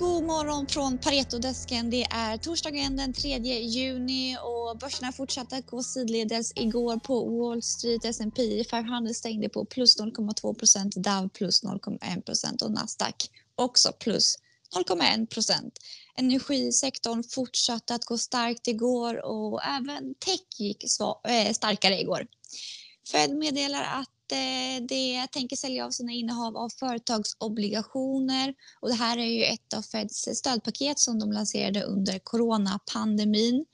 God morgon från Paretodesken. Det är torsdagen den 3 juni och börserna fortsatte att gå sidledes igår på Wall Street. S&P 500 stängde på plus 0,2 procent, Dow plus 0,1 procent och Nasdaq också plus 0,1 procent. Energisektorn fortsatte att gå starkt igår och även tech gick eh, starkare igår. Fed meddelar att Eh, det tänker sälja av sina innehav av företagsobligationer och det här är ju ett av Feds stödpaket som de lanserade under coronapandemin.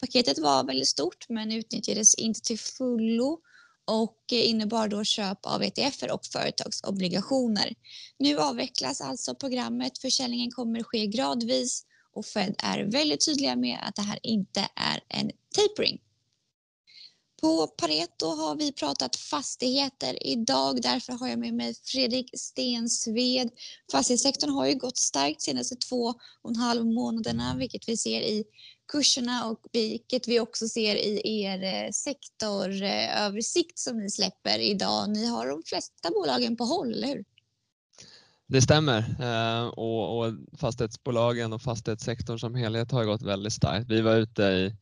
Paketet var väldigt stort men utnyttjades inte till fullo och innebar då köp av ETFer och företagsobligationer. Nu avvecklas alltså programmet. Försäljningen kommer ske gradvis och Fed är väldigt tydliga med att det här inte är en tapering. På Pareto har vi pratat fastigheter idag. Därför har jag med mig Fredrik Stensved. Fastighetssektorn har ju gått starkt senaste två och en halv månaderna, vilket vi ser i kurserna och vilket vi också ser i er eh, sektoröversikt eh, som ni släpper idag. Ni har de flesta bolagen på håll, eller hur? Det stämmer eh, och, och fastighetsbolagen och fastighetssektorn som helhet har gått väldigt starkt. Vi var ute i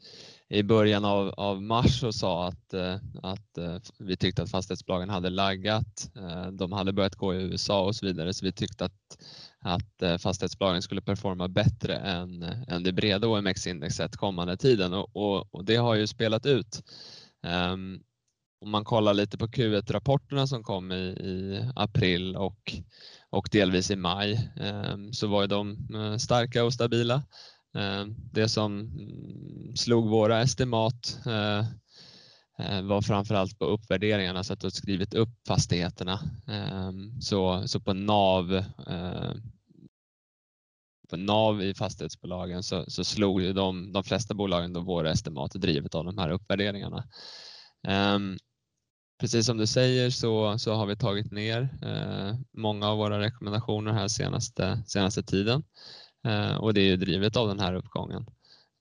i början av, av mars och sa att, eh, att eh, vi tyckte att fastighetsbolagen hade laggat. Eh, de hade börjat gå i USA och så vidare så vi tyckte att, att fastighetsbolagen skulle performa bättre än, än det breda OMX-indexet kommande tiden och, och, och, det har ju spelat ut. Um, om man kollar lite på Q1-rapporterna som kom i, i, april och, och delvis i maj um, så var ju de starka och stabila. Eh, det som mm, slog våra estimat eh, eh, var framförallt på uppvärderingarna så att du skrivit upp fastigheterna. Så, så på NAV på NAV i fastighetsbolagen så, så slog ju de, de flesta bolagen då våra estimat drivet av de här uppvärderingarna. Precis som du säger så, så har vi tagit ner många av våra rekommendationer här senaste, senaste tiden. Eh, och det är ju drivet av den här uppgången.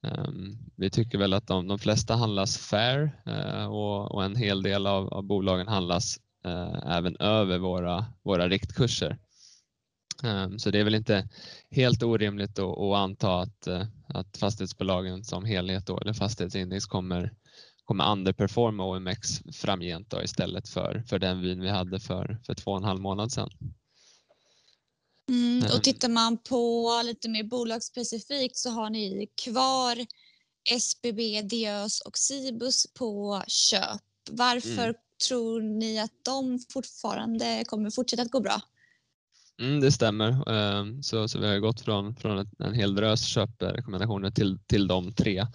Ehm, vi tycker väl att de, de flesta handlas fair eh, och, och, en hel del av, av bolagen handlas eh, även över våra, våra riktkurser. Ehm, så det är väl inte helt orimligt att, att anta att, att fastighetsbolagen som helhet då, eller fastighetsindex kommer, kommer underperforma OMX framgent då, istället för, för den vyn vi hade för, för två och en halv månad sedan. Mm, och tittar man på lite mer bolagsspecifikt så har ni kvar SBB, Diös och Cibus på köp. Varför mm. tror ni att de fortfarande kommer fortsätta att gå bra? Mm, det stämmer. Ehm, så, så vi har gått från, från en hel drös köprekommendationer till, till de tre.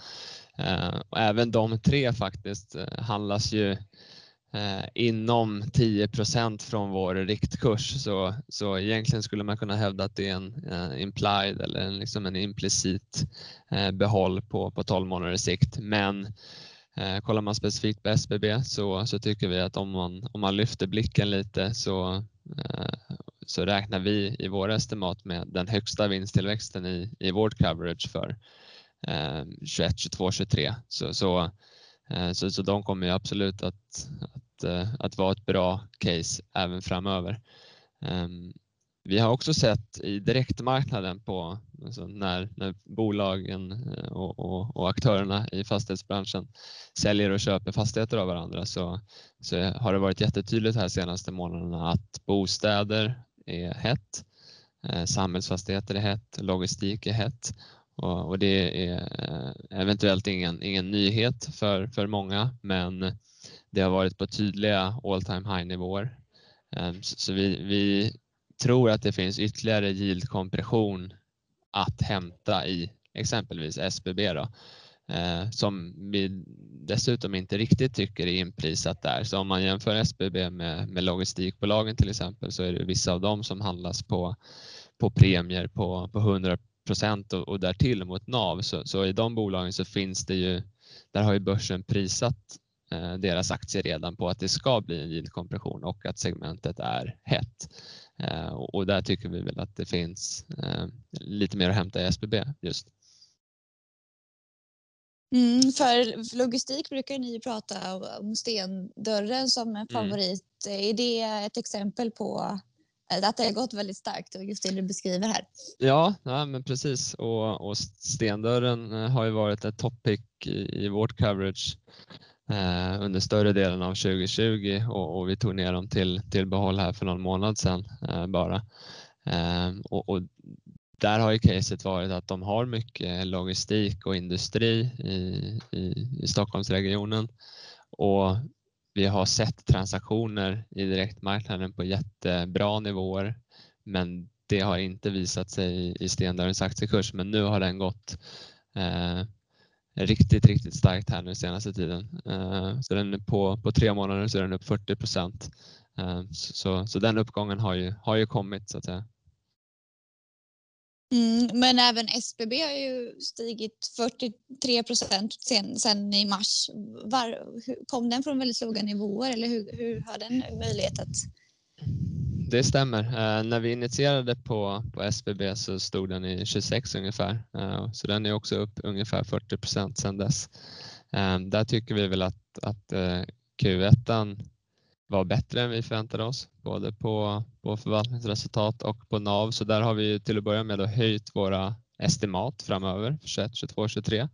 Ehm, och även de tre faktiskt eh, handlas ju eh, inom 10% från vår riktkurs så, så egentligen skulle man kunna hävda att det är en eh, implied eller en, liksom en implicit eh, behåll på, på 12 månaders sikt. Men eh, kollar man specifikt på SBB så, så tycker vi att om man, om man lyfter blicken lite så, eh, så räknar vi i våra estimat med den högsta vinsttillväxten i, i vårt coverage för 21, 22, 23. Så, så Eh, så, så de kommer absolut att, att, eh, att vara ett bra case även framöver. Ehm, vi har också sett i direktmarknaden på alltså när, när bolagen eh, och, och, och, aktörerna i fastighetsbranschen säljer och köper fastigheter av varandra så, så har det varit jättetydligt här senaste månaderna att bostäder är hett, samhällsfastigheter är hett, logistik är hett och, det är eventuellt ingen, ingen nyhet för, för många men det har varit på tydliga all time high nivåer. Ehm, så vi, vi tror att det finns ytterligare yield-kompression att hämta i exempelvis SBB då, eh, som vi dessutom inte riktigt tycker är inprisat där. Så om man jämför SBB med, med logistikbolagen till exempel så är det vissa av dem som handlas på, på premier på, på 100 procent och, och därtill mot NAV så, så i de bolagen så finns det ju, där har ju börsen prisat eh, deras aktier redan på att det ska bli en yieldkompression och att segmentet är hett. Eh, och, och, där tycker vi väl att det finns eh, lite mer att hämta i SBB just. Mm, för logistik brukar ni prata om stendörren som en mm. favorit. Mm. Är det ett exempel på Eh, att det har gått väldigt starkt och just det du beskriver här. Ja, ja men precis och, och stendörren eh, har ju varit ett topic i, i vårt coverage eh, under större delen av 2020 och, och, vi tog ner dem till, till behåll här för någon månad sedan eh, bara. Eh, och, och, där har ju caset varit att de har mycket logistik och industri i, i, i Stockholmsregionen och vi har sett transaktioner i direktmarknaden på jättebra nivåer men det har inte visat sig i Stendörrens aktiekurs men nu har den gått eh, riktigt, riktigt starkt här nu senaste tiden. Eh, så den är på, på tre månader så är den upp 40 procent. Eh, så, så den uppgången har ju, har ju kommit så att säga. Mm, men även SBB har ju stigit 43 procent sen, sen, i mars. Var, kom den från väldigt låga nivåer eller hur, hur har den möjlighet att det stämmer. Eh, när vi initierade på, på SBB så stod den i 26 ungefär, eh, så den är också upp ungefär 40 procent sedan dess. Eh, där tycker vi väl att, att eh, Q1 var bättre än vi förväntade oss, både på, på förvaltningsresultat och på NAV, så där har vi till att börja med höjt våra estimat framöver för 21, 22, 23.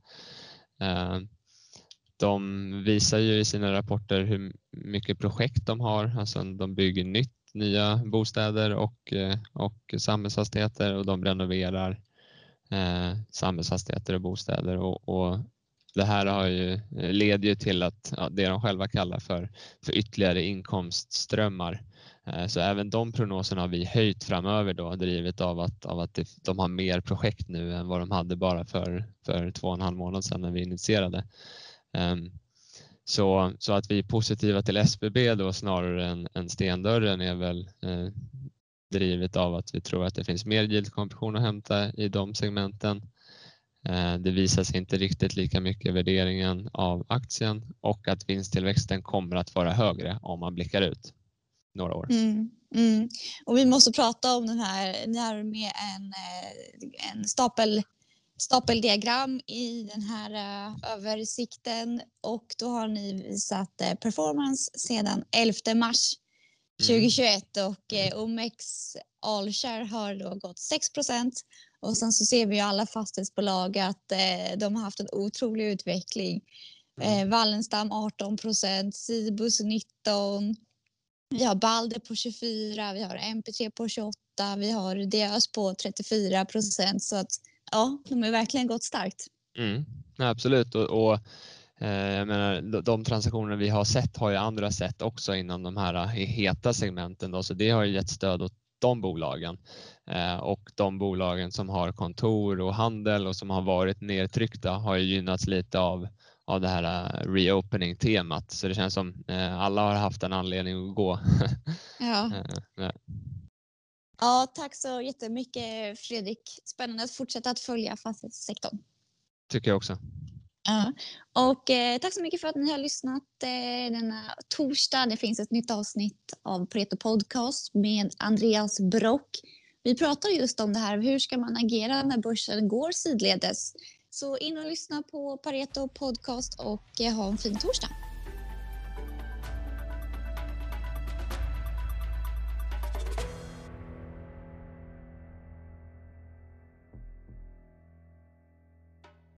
De visar ju i sina rapporter hur mycket projekt de har, alltså de bygger nytt nya bostäder och, eh, och samhällsfastigheter och de renoverar eh, samhällsfastigheter och bostäder och, och det här har ju, eh, leder ju till att ja, det de själva kallar för, för ytterligare inkomstströmmar. Eh, så även de prognoserna har vi höjt framöver då drivet av att, av att de har mer projekt nu än vad de hade bara för, för två och en halv månad sedan när vi initierade. Ehm, så, så att vi är positiva till SBB då snarare än, än stendörren är väl eh, drivet av att vi tror att det finns mer yieldkompression att hämta i de segmenten. Eh, det visar sig inte riktigt lika mycket värderingen av aktien och att vinsttillväxten kommer att vara högre om man blickar ut några år. Mm, mm. Och vi måste prata om den här, det här med en, eh, en stapel stapeldiagram i den här uh, översikten och då har ni visat performance sedan 11 mars 2021 mm. och uh, Omex Allshare har då gått 6 och sen så ser vi ju alla fastighetsbolag att uh, de har haft en otrolig utveckling. Mm. Wallenstam 18% Cibus 19 vi har Balder på 24, vi har MP3 på 28, vi har Diös på 34 procent så att ja, de har verkligen gått starkt. Mm, absolut och, och eh, jag menar, de transaktioner vi har sett har ju andra sett också inom de här eh, heta segmenten då, så det har ju gett stöd åt de bolagen eh, och de bolagen som har kontor och handel och som har varit nedtryckta har ju gynnats lite av av det här reopening temat så det känns som alla har haft en anledning att gå. Ja. Ja, tack så jättemycket Fredrik. Spännande att fortsätta att följa fastighetssektorn. Tycker jag också. Ja. Och eh, tack så mycket för att ni har lyssnat eh, denna torsdag. Det finns ett nytt avsnitt av Pareto Podcast med Andreas Brock. Vi pratar just om det här, hur ska man agera när börsen går sidledes? Så in och lyssna på Pareto Podcast och eh, ha en fin torsdag.